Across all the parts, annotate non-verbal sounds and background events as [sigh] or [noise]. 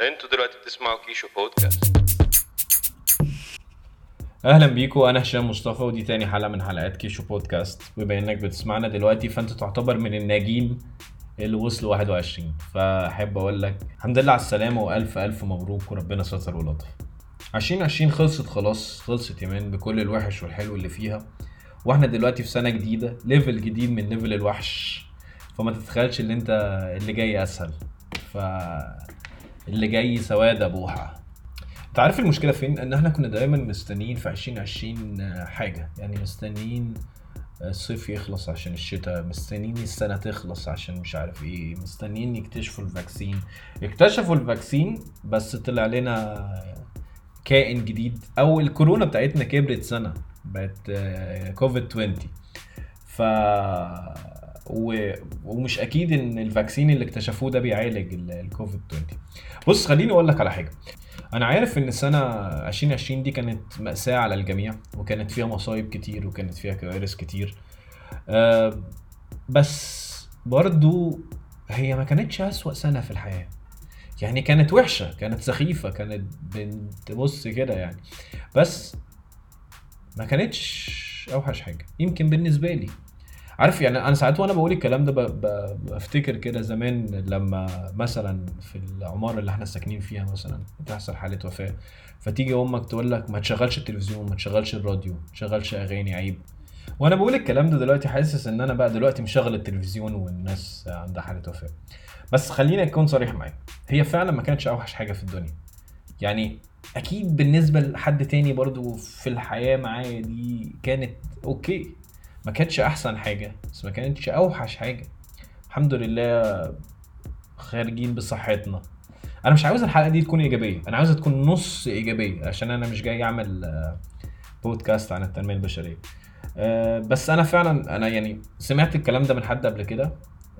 أنتوا دلوقتي بتسمعوا كيشو بودكاست. أهلا بيكم أنا هشام مصطفى ودي تاني حلقة من حلقات كيشو بودكاست. بما إنك بتسمعنا دلوقتي فأنت تعتبر من الناجين اللي وصلوا 21 فأحب أقول لك الحمد لله على السلامة وألف ألف مبروك وربنا ستر ولطف. 2020 خلصت خلاص خلصت يا مان بكل الوحش والحلو اللي فيها. وإحنا دلوقتي في سنة جديدة level جديد من level الوحش. فما تتخيلش اللي أنت اللي جاي أسهل. ف اللي جاي سواد ابوحه انت عارف المشكلة فين؟ ان إحنا كنا دايما مستنيين في 2020 حاجة. يعني مستنيين الصيف يخلص عشان الشتاء مستنيين السنة تخلص عشان مش عارف إيه مستنيين يكتشفوا ال vaccine. اكتشفوا ال vaccine بس طلع لنا كائن جديد. أو الكورونا بتاعتنا كبرت سنة بقت كوفيد 20 ف ومش أكيد إن ال vaccine اللي اكتشفوه ده بيعالج الكوفيد 20 بص خليني أقول لك على حاجة. أنا عارف إن السنة 2020 دي كانت مأساة على الجميع وكانت فيها مصايب كتير وكانت فيها كوارث كتير. أه بس برضو هي ما كانتش أسوأ سنة في الحياة. يعني كانت وحشة كانت سخيفة كانت بتبص كده يعني. بس ما كانتش أوحش حاجة. يمكن بالنسبة لي عارف يعني أنا ساعات وأنا بقول الكلام ده بفتكر كده زمان لما مثلا في العمارة اللي إحنا ساكنين فيها مثلا تحصل حالة وفاة فتيجي أمك تقول لك ما تشغلش التلفزيون ما تشغلش الراديو ما تشغلش أغاني عيب. وأنا بقول الكلام ده دلوقتي حاسس إن أنا بقى دلوقتي مشغل التلفزيون والناس عندها حالة وفاة. بس خليني أكون صريح معاك هي فعلا ما كانتش أوحش حاجة في الدنيا. يعني أكيد بالنسبة لحد تاني برضو في الحياة معايا دي كانت أوكي. ما كانتش أحسن حاجة بس ما كانتش أوحش حاجة. الحمد لله خارجين بصحتنا. أنا مش عاوز الحلقة دي تكون إيجابية أنا عاوزها تكون نص إيجابية عشان أنا مش جاي أعمل بودكاست عن التنمية البشرية. بس أنا فعلا أنا يعني سمعت الكلام ده من حد قبل كده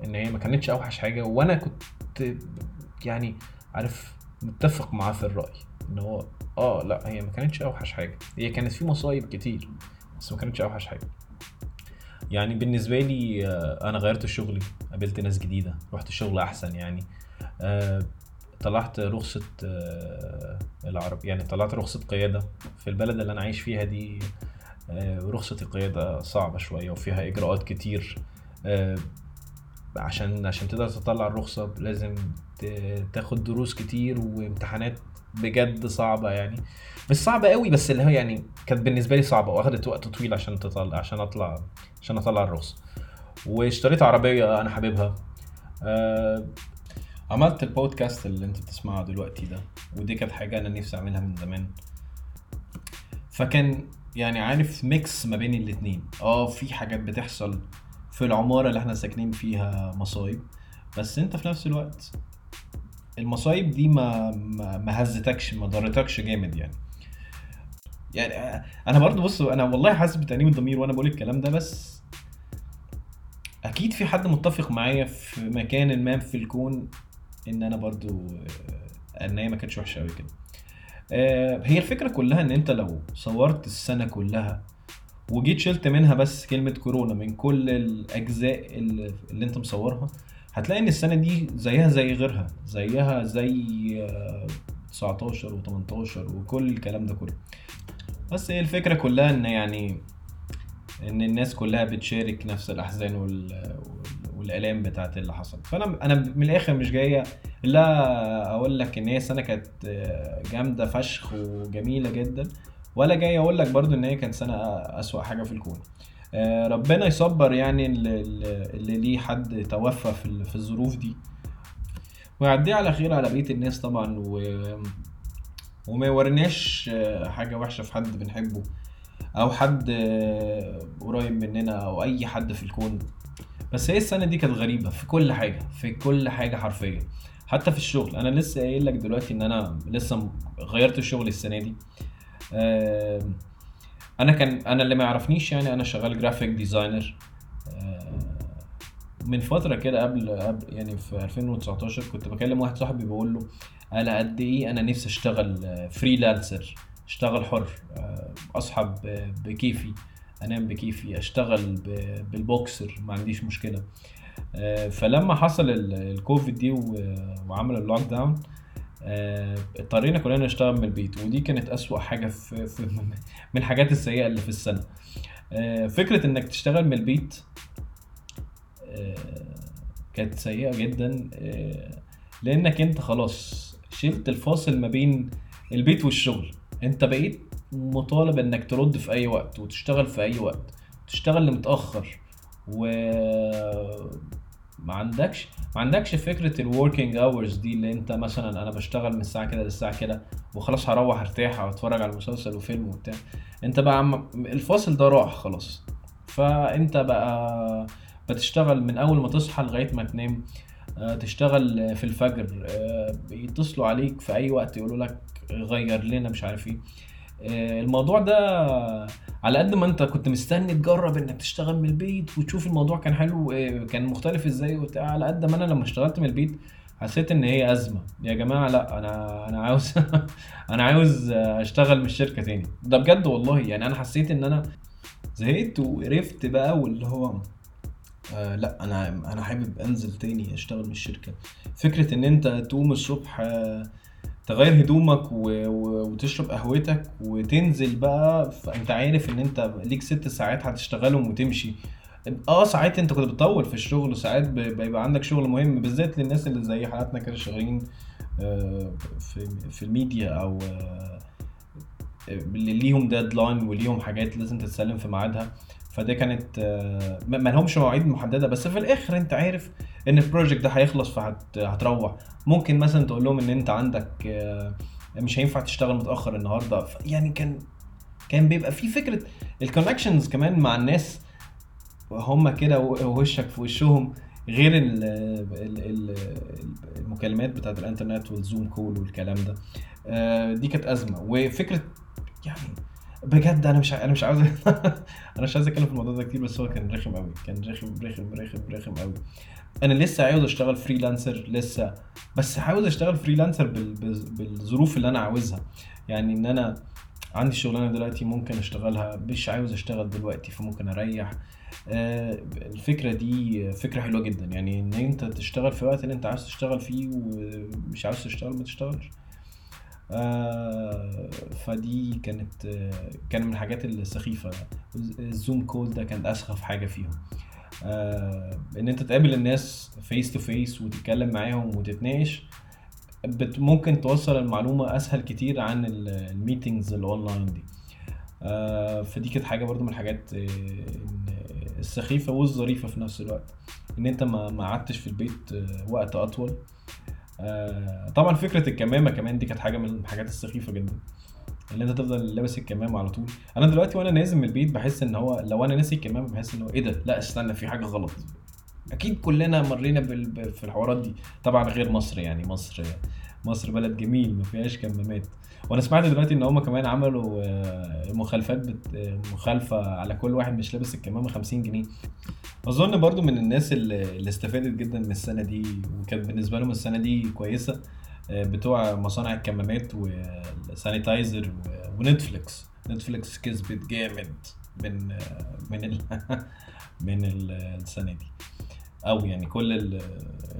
إن هي ما كانتش أوحش حاجة وأنا كنت يعني عارف متفق معاه في الرأي إن هو آه لأ هي ما كانتش أوحش حاجة. هي كانت في مصايب كتير بس ما كانتش أوحش حاجة. يعني بالنسبة لي أنا غيرت شغلي قابلت ناس جديدة رحت شغل أحسن يعني. طلعت رخصة العرب يعني طلعت رخصة قيادة في البلد اللي أنا عايش فيها دي. رخصة القيادة صعبة شوية وفيها إجراءات كتير. عشان عشان تقدر تطلع الرخصة لازم تاخد دروس كتير وامتحانات بجد صعبة يعني. مش صعبة قوي بس اللي هو يعني كانت بالنسبة لي صعبة واخدت وقت طويل عشان تطلع عشان أطلع عشان أطلع الرخصة. واشتريت عربية أنا حاببها. أه عملت البودكاست اللي أنت بتسمعه دلوقتي ده ودي كانت حاجة أنا نفسي أعملها من زمان. فكان يعني عارف ميكس ما بين الاتنين. آه في حاجات بتحصل في العمارة اللي إحنا ساكنين فيها مصايب. بس انت في نفس الوقت المصايب دي ما ما, هزتكش ما ضرتكش جامد يعني. يعني أنا برضو بص أنا والله حاسس بتأنيب الضمير وأنا بقول الكلام ده بس أكيد في حد متفق معايا في مكان ما في الكون ان أنا برضو ان هي ما كانتش وحشة قوي كده. هي الفكرة كلها ان انت لو صورت السنة كلها وجيت شلت منها بس كلمة كورونا من كل الأجزاء اللي, اللي انت مصورها هتلاقي إن السنة دي زيها زي غيرها زيها زي 19 و18 وكل الكلام ده كله. بس هي الفكرة كلها إن يعني إن الناس كلها بتشارك نفس الأحزان وال... والألام بتاعت اللي حصل. فأنا أنا من الآخر مش جاية لا أقول لك إن هي سنة كانت جامدة فشخ وجميلة جدا ولا جاي أقول لك برضو إن هي كانت سنة أسوأ حاجة في الكون. ربنا يصبر يعني اللي ليه حد توفى في الظروف دي. ويعديه على خير على بقيه الناس طبعا و وما يوريناش حاجة وحشة في حد بنحبه أو حد قريب مننا أو أي حد في الكون. بس هي السنة دي كانت غريبة في كل حاجة في كل حاجة حرفيا. حتى في الشغل أنا لسه قايل لك دلوقتي إن أنا لسه غيرت الشغل السنة دي. أنا كان أنا اللي ما يعرفنيش يعني أنا شغال graphic designer من فترة كده قبل قبل يعني في 2019 كنت بكلم واحد صاحبي بقول له أنا قد إيه أنا نفسي أشتغل freelancer أشتغل حر أصحى بكيفي أنام بكيفي أشتغل بالبوكسر ما عنديش مشكلة. فلما حصل ال- الكوفيد دي وعمل ال lockdown اضطرينا كلنا نشتغل من البيت ودي كانت أسوأ حاجة في, في [laughs] من الحاجات السيئة اللي في السنة. آه، فكرة إنك تشتغل من البيت آه، كانت سيئة جدا آه، لأنك أنت خلاص شلت الفاصل ما بين البيت والشغل. أنت بقيت مطالب إنك ترد في أي وقت وتشتغل في أي وقت تشتغل متأخر و ما عندكش ما عندكش فكرة ال working hours دي اللي انت مثلا أنا بشتغل من الساعة كده للساعة كده وخلاص هروح ارتاح أو أتفرج على مسلسل وفيلم وبتاع. انت بقى عم... الفاصل ده راح خلاص. فانت بقى بتشتغل من أول ما تصحى لغاية ما تنام آه، تشتغل في الفجر آه، يتصلوا عليك في أي وقت يقولوا لك غير لنا مش عارف إيه. آه، الموضوع ده على قد ما انت كنت مستني تجرب انك تشتغل من البيت وتشوف الموضوع كان حلو آه، كان مختلف إزاي وبتاع على قد ما أنا لما اشتغلت من البيت حسيت ان هي أزمة. يا جماعة لا أنا أنا عاوز [laughs] أنا عاوز أشتغل من الشركة تاني. ده بجد والله. يعني أنا حسيت إن أنا زهقت وقرفت بقى واللي هو آه لا أنا أنا حابب أنزل تاني أشتغل من الشركة. فكرة إن أنت تقوم الصبح آه تغير هدومك و... و... وتشرب قهوتك وتنزل بقى فانت عارف ان انت ليك ست ساعات هتشتغلهم وتمشي. آه ساعات انت كنت بتطول في الشغل وساعات بيبقى عندك شغل مهم بالذات للناس اللي زي حالاتنا كده شغالين آه، في في الميديا أو آه، اللي ليهم deadline وليهم حاجات لازم تتسلم في ميعادها. فده كانت آه، ما لهمش مواعيد محددة بس في الآخر انت عارف إن ال project ده هيخلص فهتروح ممكن مثلا تقول لهم إن أنت عندك آه، مش هينفع تشتغل متأخر النهارده. يعني كان كان بيبقى في فكرة ال connections كمان مع الناس. هم كده ووشك في وشهم. غير ال ال ال المكالمات بتاعت الإنترنت وال Zoom call والكلام ده. آه، دي كانت أزمة. وفكرة يعني بجد أنا مش أنا مش عاوز [laughs] أنا مش عايز أتكلم في الموضوع ده كتير بس هو كان رخم قوي كان رخم رخم رخم رخم قوي أنا لسه عاوز أشتغل freelancer لسه بس عاوز أشتغل freelancer. بال- بالظروف اللي أنا عاوزها. يعني إن أنا عندي شغلانة دلوقتي ممكن أشتغلها مش عاوز أشتغل دلوقتي فممكن أريح. آه، الفكرة دي فكرة حلوة جدا. يعني إن أنت تشتغل في الوقت اللي أنت عاوز تشتغل فيه ومش عاوز تشتغل ما تشتغلش. آه، فدي كانت آه، كان من الحاجات السخيفة. ال zoom call ده كانت أسخف حاجة فيهم. آه، إن أنت تقابل الناس face to face وتتكلم معاهم وتتناقش ممكن توصل المعلومة أسهل كتير عن ال meetings ال online دي. آه، فدي كانت حاجة برضو من الحاجات آه، إن- السخيفة والظريفة في نفس الوقت. إن أنت ما قعدتش في البيت وقت أطول. آه، طبعا فكرة الكمامة كمان دي كانت حاجة من الحاجات السخيفة جدا. ان أنت تفضل لابس الكمامة على طول. أنا دلوقتي وأنا نازل من البيت بحس إن هو لو أنا ناسي الكمامة بحس ان هو إيه ده؟ لا استنى في حاجة غلط. أكيد كلنا مرينا بال... في الحوارات دي. طبعا غير مصر يعني مصر مصر بلد جميل ما فيهاش كمامات. وأنا سمعت دلوقتي إن هم كمان عملوا آه، مخالفات بت... مخالفة على كل واحد مش لابس الكمامة 50 جنيه. أظن برضو من الناس اللي, استفادت جدا من السنة دي وكانت بالنسبة لهم السنة دي كويسة آه، بتوع مصانع الكمامات وال sanitizer ونتفليكس. نتفليكس كسبت جامد من آه، من ال... [laughs] من ال- السنة دي. أو يعني كل ال-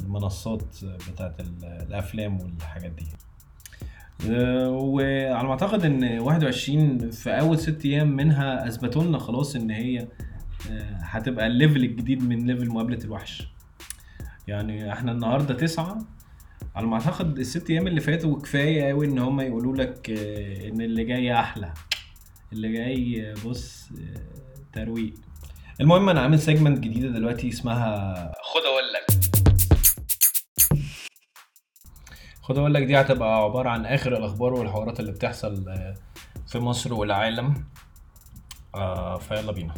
المنصات بتاعت ال- الأفلام والحاجات دي. آه، وعلى ما أعتقد إن 21 في أول ست أيام منها اثبتوا لنا خلاص إن هي آه، هتبقى ال level الجديد من level مقابلة الوحش. يعني إحنا النهارده تسعة على ما أعتقد الست أيام اللي فاتوا كفايه قوي إن هم يقولوا لك آه، إن اللي جاي أحلى. اللي جاي بص ترويق. المهم أنا عامل segment جديدة دلوقتي اسمها خد أقول لك. خد أقول لك دي هتبقى عبارة عن آخر الأخبار والحوارات اللي بتحصل آه، في مصر والعالم. آه فيلا بينا.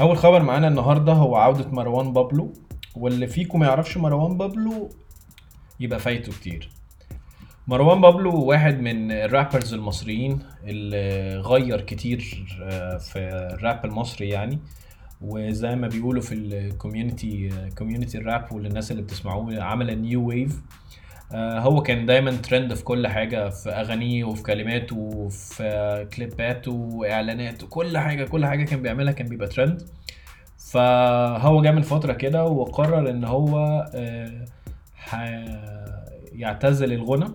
أول خبر معانا النهارده هو عودة مروان بابلو واللي فيكم ما يعرفش مروان بابلو يبقى فايته كتير. مروان بابلو واحد من ال rappers المصريين اللي غير كتير آه، في الراب المصري يعني. وزي ما بيقولوا في ال community community ال rap والناس اللي بتسمعوه عمل new wave هو كان دايما ترند في كل حاجة في أغانيه وفي كلماته وفي كليباته وإعلاناته كل حاجة كل حاجة كان بيعملها كان بيبقى ترند فهو جه من فترة كده وقرر إن هو آه، يعتزل الغنى.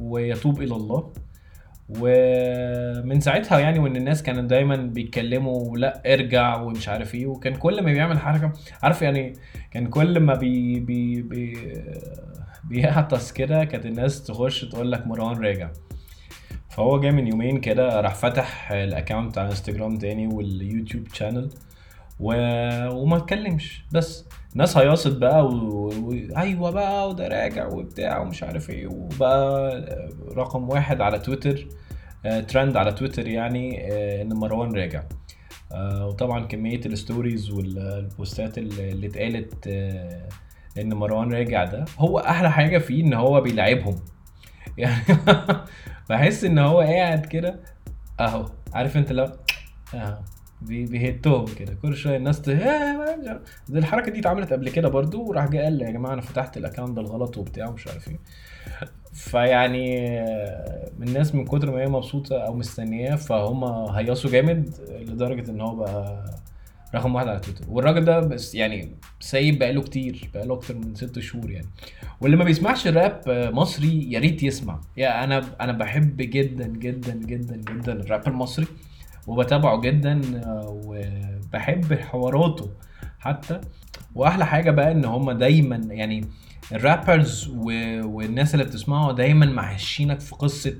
ويتوب إلى الله. ومن ساعتها يعني وإن الناس كانت دايما بيتكلموا لأ ارجع ومش عارف إيه. وكان كل ما بيعمل حركة عارف يعني كان كل ما بي بي بي بيعطس كده كانت الناس تخش تقول لك مروان راجع. فهو جاي من يومين كده راح فتح ال account على انستجرام تاني واليوتيوب channel و... وما اتكلمش بس. ناس هيصت بقى و... و... أيوه بقى وده راجع وبتاع ومش عارف إيه. وبقى رقم واحد على تويتر آه، ترند على تويتر يعني آه، إن مروان راجع. آه، وطبعا كمية ال stories والبوستات اللي اتقالت آه، إن مروان راجع ده هو أحلى حاجة فيه إن هو بيلعبهم. [laughs] يعني بحس إن هو قاعد كده أهو عارف أنت لو اهو بيهتهم كده. كل شوية الناس ت... آه، دي الحركة دي اتعملت قبل كده برضو وراح جه قال يا جماعة أنا فتحت ال account الغلط وبتاع ومش عارف إيه. فيعني الناس من كتر ما هي مبسوطة أو مستنياه فهم هيصوا جامد لدرجة إن هو بقى رقم واحد على تويتر. والراجل ده بس يعني سايب بقاله كتير بقاله أكتر من ست شهور يعني. واللي ما بيسمعش راب مصري يا ريت يسمع. يعني أنا أنا بحب جدا جدا جدا جدا الراب المصري. وبتابعه جدا آه، وبحب حواراته حتى. وأحلى حاجة بقى إن هم دايما يعني الرابرز. والناس اللي بتسمعه دايما معشينك في قصة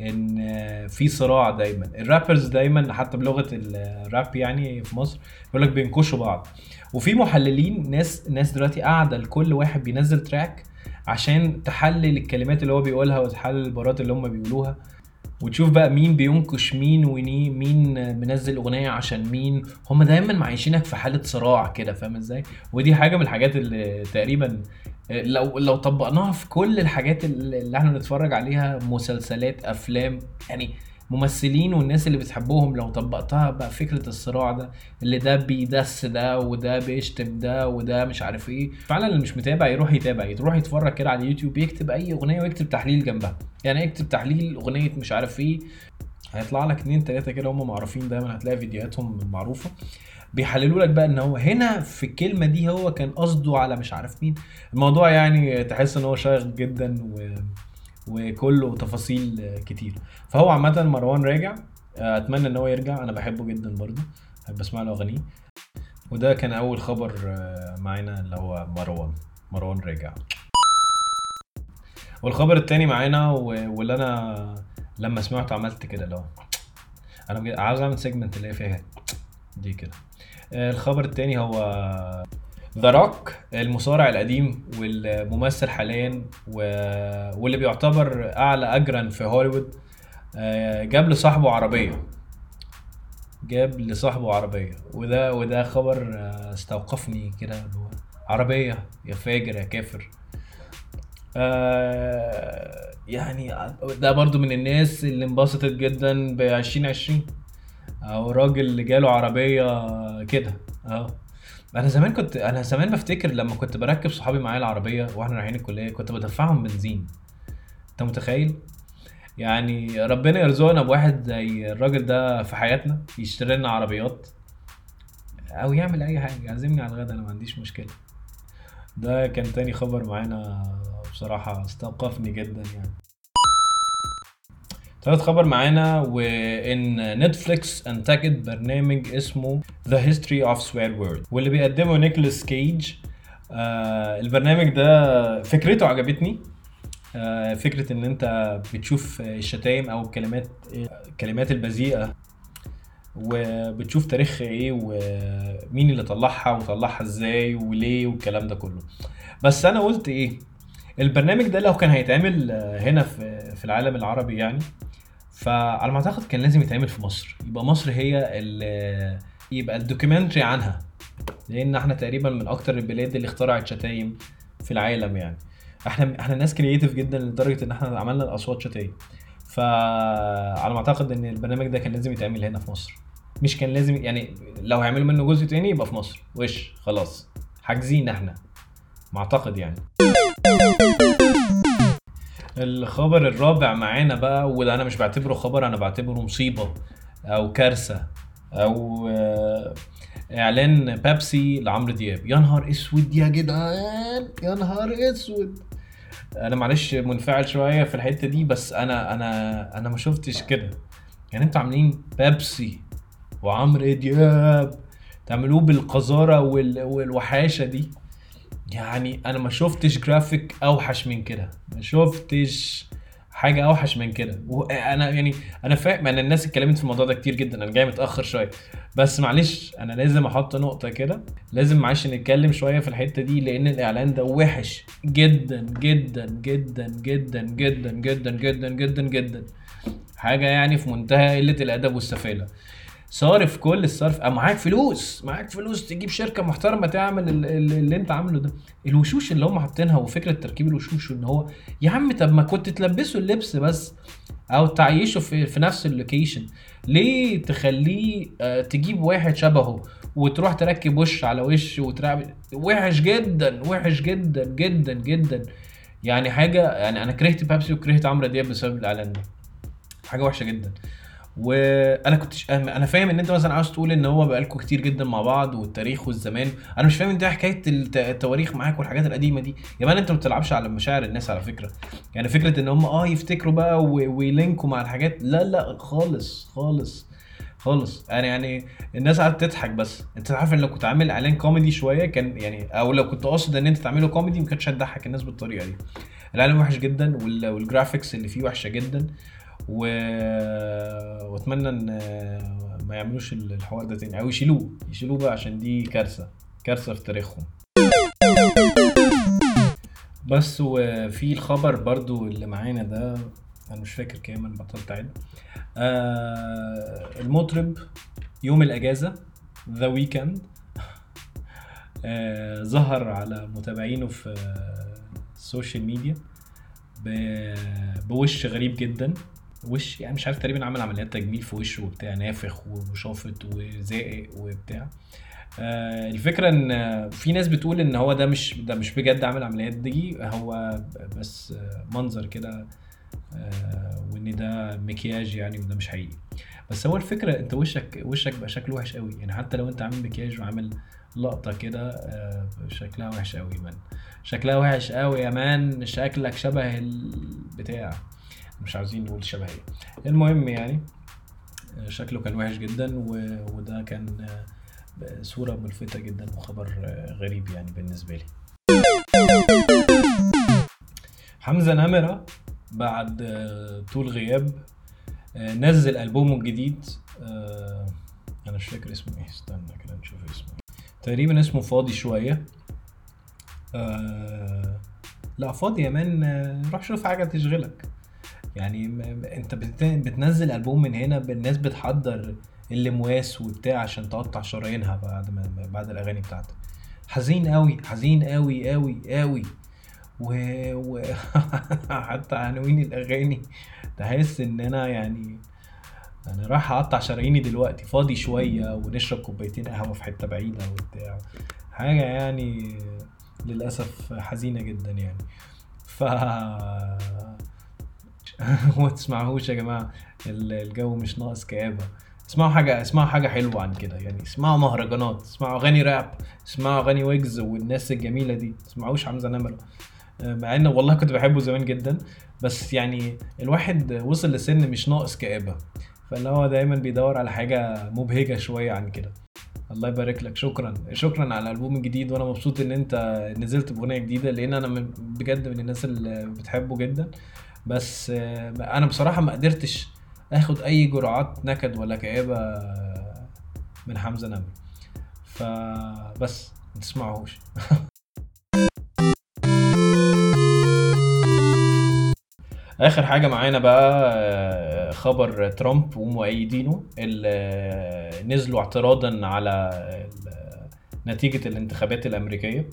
إن آه، في صراع دايما. الرابرز دايما حتى بلغة الراب يعني في مصر بيقول لك بينكشوا بعض. وفي محللين ناس ناس دلوقتي قاعدة لكل واحد بينزل تراك عشان تحلل الكلمات اللي هو بيقولها وتحلل البارات اللي هم بيقولوها. وتشوف بقى مين بينكش مين وني مين منزل أغنية عشان مين. هم دايما معيشينك في حالة صراع كده فاهم إزاي؟ ودي حاجة من الحاجات اللي تقريبا لو لو طبقناها في كل الحاجات اللي اللي إحنا بنتفرج عليها مسلسلات أفلام يعني ممثلين والناس اللي بتحبهم لو طبقتها بقى فكرة الصراع ده اللي ده بيدس ده وده بيشتم ده وده مش عارف إيه. فعلا اللي مش متابع يروح يتابع يروح يتفرج كده على اليوتيوب يكتب أي أغنية ويكتب تحليل جنبها. يعني يكتب تحليل أغنية مش عارف إيه. هيطلع لك اتنين تلاتة كده هم معروفين دايما هتلاقي فيديوهاتهم معروفة. بيحللوا لك بقى إن هو هنا في الكلمة دي هو كان قصده على مش عارف مين. الموضوع يعني تحس إن هو شيق جدا و... وكله تفاصيل كتير. فهو عامة مروان راجع أتمنى إن هو يرجع أنا بحبه جدا برضه بحب أسمع له أغانيه. وده كان أول خبر آه، معانا اللي هو مروان مروان راجع. والخبر التاني معانا واللي أنا لما سمعته عملت كده اللي هو أنا عاوز أعمل segment اللي هي فيها دي كده. آه، الخبر التاني هو The Rock المصارع القديم والممثل حاليا و... واللي بيعتبر أعلى اجرا في هوليوود آه، جاب لصاحبه عربية. جاب لصاحبه عربية. وده وده خبر آه، استوقفني كده عربية يا فاجر يا كافر. آه يعني ده برضو من الناس اللي انبسطت جدا ب 2020 أو راجل اللي جاله عربية كده آه أنا زمان كنت أنا زمان بفتكر لما كنت بركب صحابي معايا العربية وإحنا رايحين الكلية كنت بدفعهم بنزين. أنت متخيل؟ يعني ربنا يرزقنا بواحد زي الراجل ده في حياتنا يشتري لنا عربيات أو يعمل أي حاجة يعزمني على الغدا أنا ما عنديش مشكلة. ده كان تاني خبر معانا بصراحة استوقفني جدا يعني. تالت خبر معانا وإن نتفليكس أنتجت برنامج اسمه The History of Swear Word واللي بيقدمه نيكولاس كيج آه البرنامج ده فكرته عجبتني. آه فكرة إن أنت بتشوف الشتايم أو الكلمات الكلمات البذيئة وبتشوف تاريخها إيه ومين اللي طلعها وطلعها إزاي وليه والكلام ده كله. بس أنا قلت إيه البرنامج ده لو كان هيتعمل آه، هنا في العالم العربي يعني فعلى ما أعتقد كان لازم يتعمل في مصر. يبقى مصر هي يبقى ال documentary عنها. لأن إحنا تقريبا من أكتر البلاد اللي اخترعت شتايم في العالم يعني. إحنا إحنا ناس creative جدا لدرجة إن إحنا عملنا اصوات شتايم. فعلى ما أعتقد إن البرنامج ده كان لازم يتعمل هنا في مصر. مش كان لازم يعني لو هيعملوا منه جزء تاني يبقى في مصر. وش؟ خلاص. حاجزين إحنا. ما أعتقد يعني. الخبر الرابع معانا بقى وده أنا مش بعتبره خبر أنا بعتبره مصيبة أو كارثة أو آه، إعلان بيبسي لعمرو دياب. يا نهار أسود يا جدعان يا نهار أسود. أنا معلش منفعل شوية في الحتة دي بس أنا أنا أنا ما شفتش كده. يعني أنتوا عاملين بيبسي وعمرو دياب تعملوه بالقذارة وال... والوحاشة دي. يعني أنا ما شفتش جرافيك اوحش من كده ما شفتش حاجة اوحش من كده وأنا يعني أنا فاهم أنا الناس اتكلمت في الموضوع ده كتير جدا أنا جاي متاخر شوية بس معلش أنا لازم أحط نقطه كده لازم معلش نتكلم شوية في الحته دي لأن الاعلان ده وحش جدا جدا جدا جدا جدا جدا جدا جدا جدا حاجة يعني في منتهى قله الادب والسفاله صارف كل الصرف. أه معاك فلوس. معاك فلوس تجيب شركة محترمة تعمل ال- ال- اللي أنت عامله ده. الوشوش اللي هم حاطينها وفكرة تركيب الوشوش إن هو يا عم طب ما كنت تلبسه اللبس بس أو تعيشه في, في نفس اللوكيشن. ليه تخليه آه، تجيب واحد شبهه وتروح تركب وش على وش وتركب وحش جدا وحش جدا جدا جدا. يعني حاجة يعني أنا كرهت بيبسي وكرهت عمرو دياب بسبب الإعلان ده. حاجة وحشة جدا. وأنا كنت ش... أنا فاهم ان انت مثلا عاوز تقول ان هو بقالكم كتير جدا مع بعض والتاريخ والزمان. أنا مش فاهم انت حكاية الت- التواريخ معاك والحاجات القديمة دي. يا man انت ما بتلعبش على مشاعر الناس على فكرة. يعني فكرة ان هم آه يفتكروا بقى و... وي link وا مع الحاجات. لا لا خالص خالص خالص. أنا يعني الناس قعدت تضحك بس. انت عارف ان لو كنت عامل اعلان كوميدي شوية كان يعني أو لو كنت قاصد ان انت تعمله كوميدي ما كانتش هتضحك الناس بالطريقة دي. الاعلان وحش جدا وال... وال graphics اللي فيه وحشة جدا. و... واتمنى إن ما يعملوش الحوار ده تاني. أو يشيلوه. يشيلوه بقى عشان دي كارثة. كارثة في تاريخهم. بس وفي الخبر برضو اللي معانا ده أنا مش فاكر كام أنا بطلت اعد آه المطرب يوم الأجازة The Weeknd آه ظهر على متابعينه في السوشيال ميديا بوش غريب جدا. وش يعني مش عارف تقريبا عمل عمليات تجميل في وشه وبتاع نافخ وشافط وزائق وبتاع. آه الفكرة إن في ناس بتقول إن هو ده مش ده مش بجد عامل عمليات دي هو بس منظر كده آه وإن ده مكياج يعني وده مش حقيقي. بس هو الفكرة أنت وشك وشك بقى شكله وحش قوي. يعني حتى لو أنت عامل مكياج وعامل لقطة كده آه شكلها وحش قوي مان. شكلها وحش قوي يا مان شكلك شبه البتاع مش عاوزين نقول شبه إيه المهم يعني آه، شكله كان وحش جدا. وده كان آه، صورة ملفتة جدا وخبر آه، غريب يعني بالنسبة لي. حمزة نمرة بعد طول غياب نزل ألبومه الجديد أنا مش فاكر اسمه إيه. استنى كده نشوف اسمه إيه. تقريبا اسمه فاضي شوية. لا فاضي يا مان روح شوف حاجة تشغلك. يعني انت بت- بتنزل ألبوم من هنا الناس بتحضر اللمواس وبتاع عشان تقطع شرايينها بعد ما بعد الأغاني بتاعتك. حزين قوي حزين قوي قوي قوي و... و... [laughs] حتى عناوين الأغاني تحس إن أنا يعني أنا رايح أقطع شراييني دلوقتي فاضي شوية ونشرب كوبايتين قهوة في حتة بعيدة وبتاع. حاجة يعني للأسف حزينة جدا يعني. ف [laughs] ما تسمعوش يا جماعة. ال- الجو مش ناقص كآبة. اسمعوا حاجة اسمعوا حاجة حلوة عن كده. يعني اسمعوا مهرجانات اسمعوا أغاني راب اسمعوا أغاني ويجز والناس الجميلة دي. تسمعوش حمزة نمرة. مع إن والله كنت بحبه زمان جدا. بس يعني الواحد وصل لسن مش ناقص كآبة. فاللي هو دايما بيدور على حاجة مبهجة شوية عن كده. الله يبارك لك. شكرا. شكرا على الألبوم الجديد. وأنا مبسوط إن أنت نزلت بأغنية جديدة. لأن أنا بجد من الناس اللي بتحبه جدا. بس أنا بصراحة ما قدرتش آخد أي جرعات نكد ولا كآبة من حمزة نمرة فبس ما تسمعوش. [laughs] آخر حاجة معانا بقى خبر ترامب ومؤيدينه اللي نزلوا اعتراضا على نتيجة الانتخابات الأمريكية.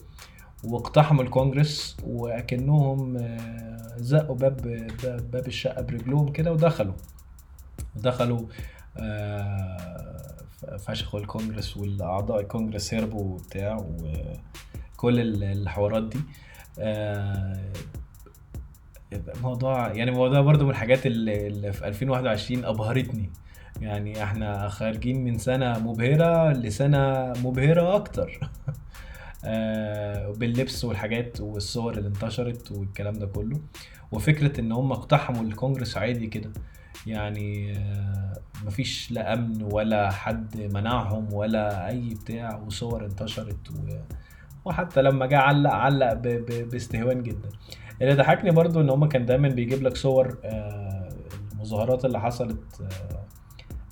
واقتحموا الكونجرس واكنهم آه، زقوا باب باب الشقة برجلهم كده ودخلوا. دخلوا آه، فشخوا الكونجرس والأعضاء الكونجرس هربوا وبتاع وكل ال- الحوارات دي. آه، موضوع يعني موضوع برضو من الحاجات اللي, في 2021 أبهرتني. يعني إحنا خارجين من سنة مبهرة لسنة مبهرة أكتر. آه، [laughs] باللبس والحاجات والصور اللي انتشرت والكلام ده كله. وفكرة إن هم اقتحموا الكونجرس عادي كده. يعني آه، مفيش لا أمن ولا حد منعهم ولا أي بتاع وصور انتشرت و... وحتى لما جه علق علق ب... ب... باستهوان جدا. اللي ضحكني برضو إن هما كان دايما بيجيب لك صور آه، المظاهرات اللي حصلت آه،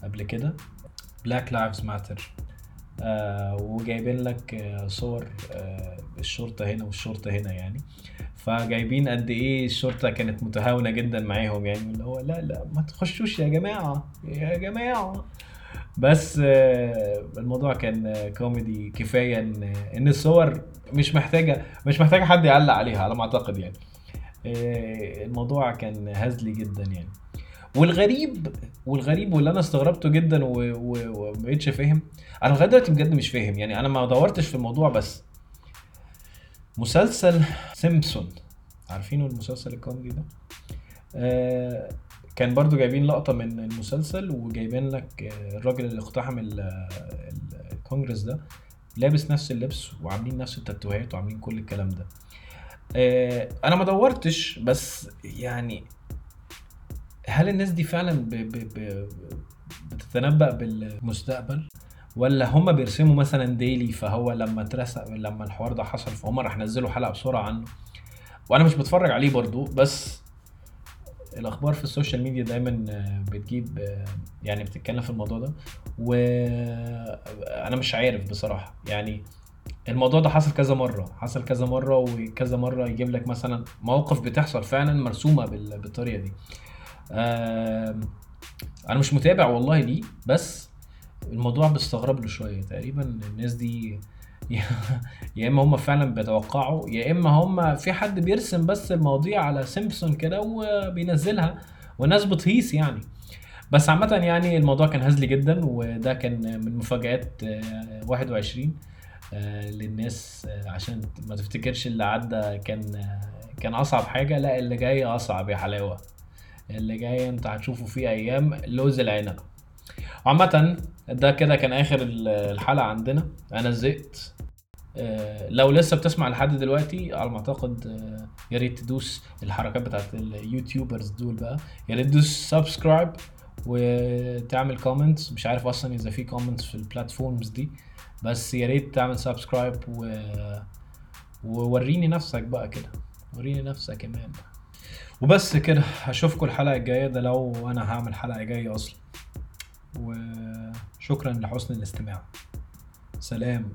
قبل كده. Black Lives Matter. آه وجايبين لك آه صور آه الشرطة هنا والشرطة هنا يعني. فجايبين قد إيه الشرطة كانت متهاونة جدا معاهم يعني. اللي هو لا لا ما تخشوش يا جماعة يا جماعة. بس الموضوع كان كوميدي كفاية إن إن الصور مش محتاجة مش محتاجة حد يعلق عليها على ما أعتقد يعني. الموضوع كان هزلي جدا يعني. والغريب والغريب واللي أنا استغربته جدا و- و- ومبقتش فاهم. أنا لغاية دلوقتي بجد مش فاهم. يعني أنا ما دورتش في الموضوع بس. مسلسل سيمبسون. عارفينه المسلسل الكوميدي ده؟ آه كان برضو جايبين لقطة من المسلسل وجايبين لك آه، الراجل اللي اقتحم ال- ال- الكونجرس ده. لابس نفس اللبس وعاملين نفس التاتوهات وعاملين كل الكلام ده. آه أنا ما دورتش بس يعني هل الناس دي فعلا ب ب ب بتتنبأ بالمستقبل؟ ولا هم بيرسموا مثلا daily فهو لما اترسم لما الحوار ده حصل فهم راح نزلوا حلقة بسرعة عنه. وأنا مش بتفرج عليه برضو بس الأخبار في السوشيال ميديا دايما آه، بتجيب آه، يعني بتتكلم في الموضوع ده. وأنا مش عارف بصراحة. يعني الموضوع ده حصل كذا مرة حصل كذا مرة وكذا مرة يجيب لك مثلا مواقف بتحصل فعلا مرسومة بال- بالطريقة دي. أنا مش متابع والله ليه بس الموضوع بستغرب له شوية. تقريبا الناس دي [laughs] يا إما هم فعلا بيتوقعوا يا إما هم في حد بيرسم بس المواضيع على سيمبسون كده وبينزلها والناس بتهيص يعني. بس عامة يعني الموضوع كان هزلي جدا وده كان من مفاجآت آه، 21 آه، للناس آه، عشان ما تفتكرش اللي عدى كان آه، كان أصعب حاجة. لا اللي جاي أصعب يا حلاوة. اللي جاي انت هتشوفه فيه أيام لوز العنب عامة ده كده كان آخر ال- الحلقة عندنا. أنا زهقت. آه، لو لسه بتسمع لحد دلوقتي على ما أعتقد آه، يا ريت تدوس الحركات بتاعت ال YouTubers دول بقى. يا ريت تدوس subscribe وتعمل comments مش عارف أصلا إذا في comments في ال platforms دي بس يا ريت تعمل subscribe و... ووريني نفسك بقى كده. وريني نفسك كمان وبس كده هشوفكم الحلقة الجاية ده لو أنا هعمل حلقة جاية أصلا. وشكرا لحسن الاستماع. سلام.